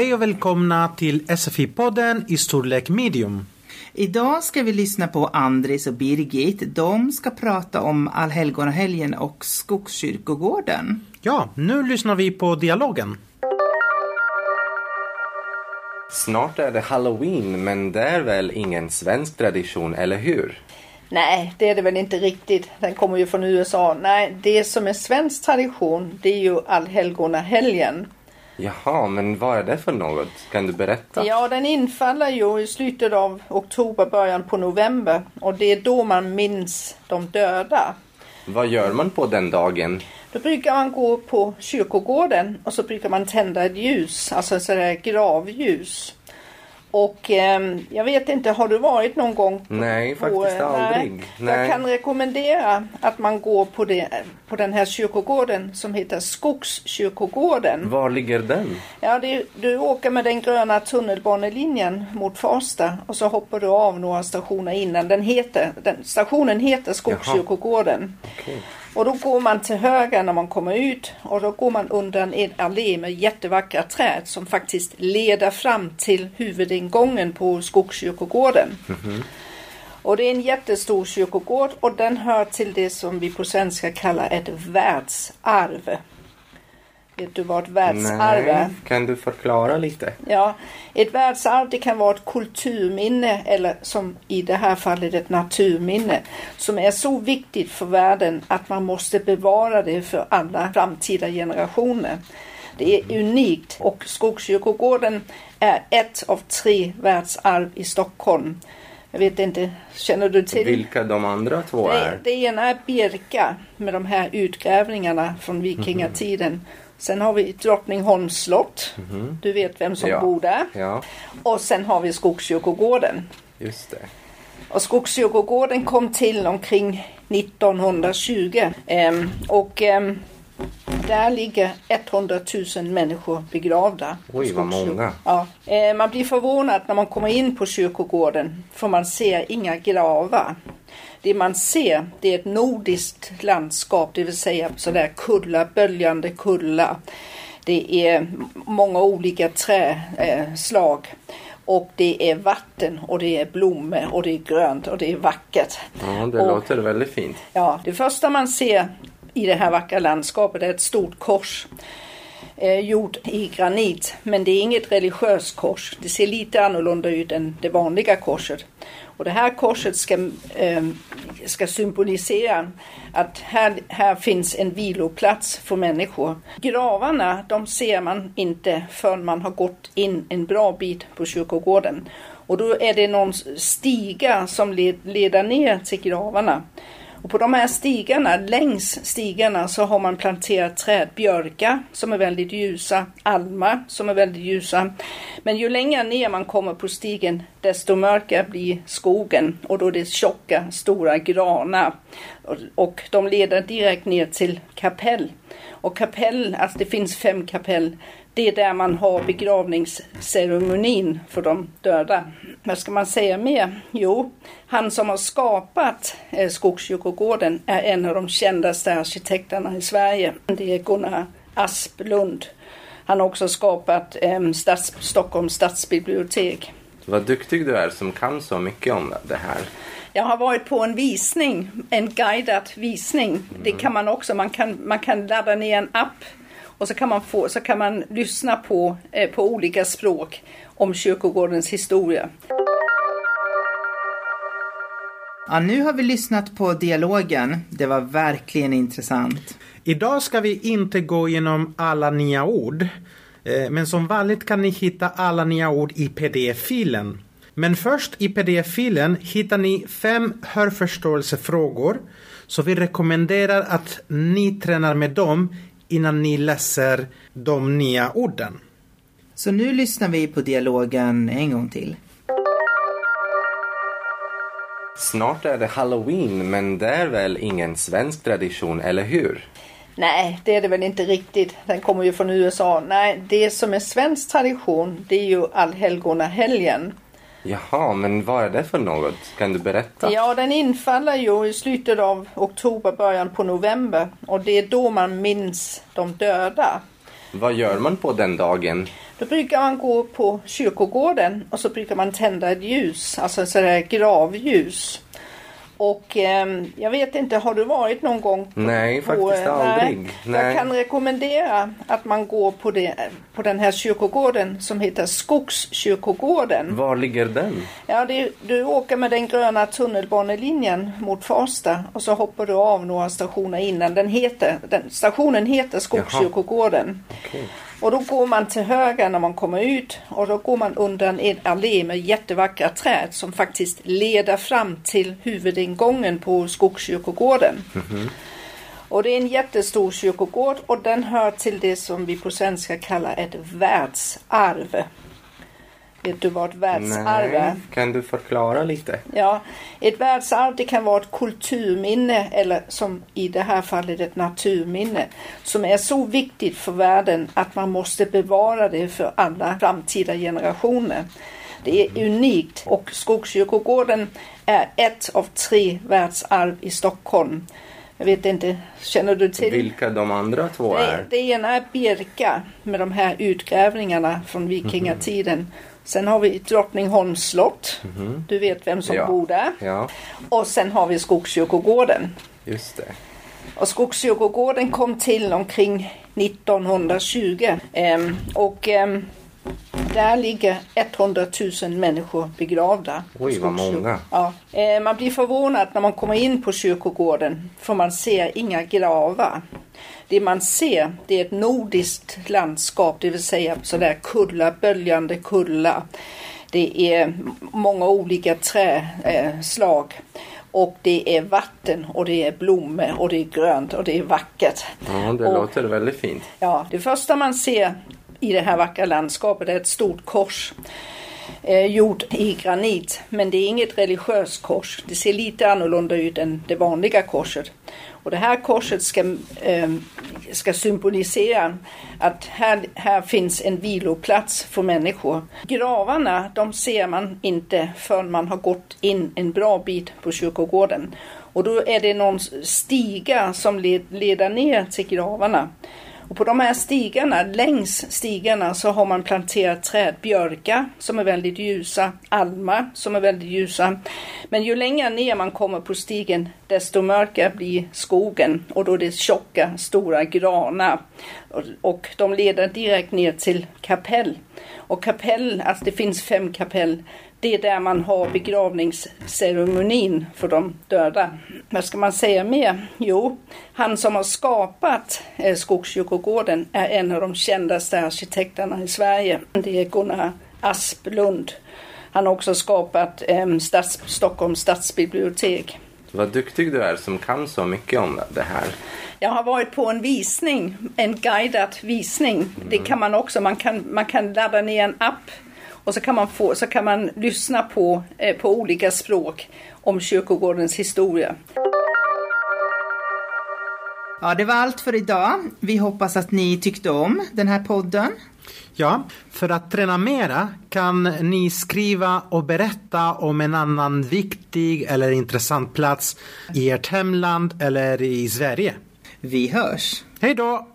Hej och välkomna till SFI-podden i storlek medium. Idag ska vi lyssna på Andres och Birgit. De ska prata om Allhelgonahelgen och Skogskyrkogården. Ja, nu lyssnar vi på dialogen. Snart är det halloween, men det är väl ingen svensk tradition, eller hur? Nej, det är det väl inte riktigt. Den kommer ju från USA. Nej, det som är svensk tradition, det är ju allhelgonahelgen. Jaha, men vad är det för något? Kan du berätta? Ja, den infaller ju i slutet av oktober, början på november. Och det är då man minns de döda. Vad gör man på den dagen? Då brukar man gå på kyrkogården och så brukar man tända ett ljus, alltså sådär gravljus. Och eh, jag vet inte, har du varit någon gång? På, Nej, på, faktiskt eh, aldrig. Nej. Jag kan rekommendera att man går på, det, på den här kyrkogården som heter Skogskyrkogården. Var ligger den? Ja, det, du åker med den gröna tunnelbanelinjen mot Farsta och så hoppar du av några stationer innan. Den heter, den, stationen heter Skogskyrkogården. Okej. Och då går man till höger när man kommer ut och då går man under en allé med jättevackra träd som faktiskt leder fram till huvudingången på Skogskyrkogården. Och det är en jättestor kyrkogård och den hör till det som vi på svenska kallar ett världsarv. Vet du vad ett världsarv är? Nej, kan du förklara lite? Ja, ett världsarv det kan vara ett kulturminne eller som i det här fallet ett naturminne som är så viktigt för världen att man måste bevara det för alla framtida generationer. Det är unikt och Skogskyrkogården är ett av tre världsarv i Stockholm. Jag vet inte, känner du till? Vilka de andra två Det, är? det ena är Birka med de här utgrävningarna från vikingatiden. Sen har vi Drottningholms slott. Du vet vem som Ja. bor där. Ja, Och sen har vi Skogskyrkogården. just det. Och Skogskyrkogården kom till omkring 1920. Ehm, och ehm, där ligger 100 000 människor begravda. Oj, vad många. Ja. Eh, man blir förvånad när man kommer in på kyrkogården för man ser inga gravar. Det man ser det är ett nordiskt landskap, det vill säga sådär kullar, böljande kullar. Det är många olika träslag. Och det är vatten och det är blommor och det är grönt och det är vackert. Ja, det Och- låter väldigt fint. Ja, det första man ser i det här vackra landskapet är ett stort kors. Eh, gjord i granit, men det är inget religiöst kors. Det ser lite annorlunda ut än det vanliga korset. Och det här korset ska, eh, ska symbolisera att här, här finns en viloplats för människor. Gravarna, de ser man inte förrän man har gått in en bra bit på kyrkogården. Och då är det någon stiga som led, leder ner till gravarna. Och på de här stigarna, längs stigarna så har man planterat träd, björkar som är väldigt ljusa, almar som är väldigt ljusa. Men ju längre ner man kommer på stigen desto mörkare blir skogen och då är det tjocka, stora granar. Och de leder direkt ner till kapell. Och kapell, alltså det finns fem kapell, det är där man har begravningsceremonin för de döda. Vad ska man säga mer? Jo, han som har skapat eh, Skogskyrkogården är en av de kändaste arkitekterna i Sverige. Det är Gunnar Asplund. Han har också skapat eh, stads, Stockholms stadsbibliotek. Vad duktig du är som kan så mycket om det här. Jag har varit på en visning, en guidad visning. Det kan man också, man kan, man kan ladda ner en app och så kan man, få, så kan man lyssna på, eh, på olika språk om kyrkogårdens historia. Ja, nu har vi lyssnat på dialogen. Det var verkligen intressant. Idag ska vi inte gå igenom alla nya ord. Eh, Men som vanligt kan ni hitta alla nya ord i pdf-filen. Men först i pdf-filen hittar ni fem hörförståelsefrågor. Så vi rekommenderar att ni tränar med dem innan ni läser de nya orden. Så nu lyssnar vi på dialogen en gång till. Snart är det halloween, men det är väl ingen svensk tradition, eller hur? Nej, det är det väl inte riktigt. Den kommer ju från USA. Nej, det som är svensk tradition, det är ju allhelgonahelgen. Jaha, men vad är det för något? Kan du berätta? Ja, den infaller ju i slutet av oktober, början på november. Och det är då man minns de döda. Vad gör man på den dagen? Då brukar man gå på kyrkogården och så brukar man tända ett ljus, alltså sådär gravljus. Och eh, jag vet inte, har du varit någon gång? På, Nej, på, faktiskt eh, aldrig. Nej. Nej. Jag kan rekommendera att man går på, det, på den här kyrkogården som heter Skogskyrkogården. Var ligger den? Ja, det, du åker med den gröna tunnelbanelinjen mot Farsta och så hoppar du av några stationer innan. Den heter, den, stationen heter Skogskyrkogården. Okej. Och då går man till höger när man kommer ut och då går man under en allé med jättevackra träd som faktiskt leder fram till huvudingången på Skogskyrkogården. Och det är en jättestor kyrkogård och den hör till det som vi på svenska kallar ett världsarv. Vet du vad ett världsarv är? Kan du förklara lite? Ja, ett världsarv det kan vara ett kulturminne eller som i det här fallet ett naturminne som är så viktigt för världen att man måste bevara det för alla framtida generationer. Det är unikt och Skogskyrkogården är ett av tre världsarv i Stockholm. Jag vet inte, känner du till? Vilka de andra två Det, är? det ena är Birka med de här utgrävningarna från vikingatiden. Sen har vi Drottningholms slott. Du vet vem som Ja. bor där. Ja, Och sen har vi Skogskyrkogården. just det. Och Skogskyrkogården kom till omkring 1920. Ehm, och ehm, där ligger 100 000 människor begravda. Oj, vad många. Ja. Eh, man blir förvånad när man kommer in på kyrkogården för man ser inga gravar. Det man ser det är ett nordiskt landskap, det vill säga sådär kullar, böljande kullar. Det är många olika träslag. Och det är vatten och det är blommor och det är grönt och det är vackert. Ja, det Och- låter väldigt fint. Ja, det första man ser i det här vackra landskapet är ett stort kors. Eh, gjort i granit, men det är inget religiöst kors. Det ser lite annorlunda ut än det vanliga korset. Och det här korset ska, eh, ska symbolisera att här, här finns en viloplats för människor. Gravarna, de ser man inte förrän man har gått in en bra bit på kyrkogården. Och då är det någon stiga som led, leder ner till gravarna. Och på de här stigarna, längs stigarna så har man planterat träd, björkar som är väldigt ljusa, almar som är väldigt ljusa. Men ju längre ner man kommer på stigen desto mörkare blir skogen och då är det tjocka, stora granar. Och, och de leder direkt ner till kapell. Och kapell, alltså det finns fem kapell, det är där man har begravningsceremonin för de döda. Vad ska man säga mer? Jo, han som har skapat eh, Skogskyrkogården är en av de kändaste arkitekterna i Sverige. Det är Gunnar Asplund. Han har också skapat eh, Stads, Stockholms stadsbibliotek. Vad duktig du är som kan så mycket om det här. Jag har varit på en visning, en guidad visning. Det kan man också, man kan, man kan ladda ner en app och så kan man, få, så kan man lyssna på, eh, på olika språk om kyrkogårdens historia. Ja, det var allt för idag. Vi hoppas att ni tyckte om den här podden. Ja, för att träna mera kan ni skriva och berätta om en annan viktig eller intressant plats i ert hemland eller i Sverige. Vi hörs! Hej då!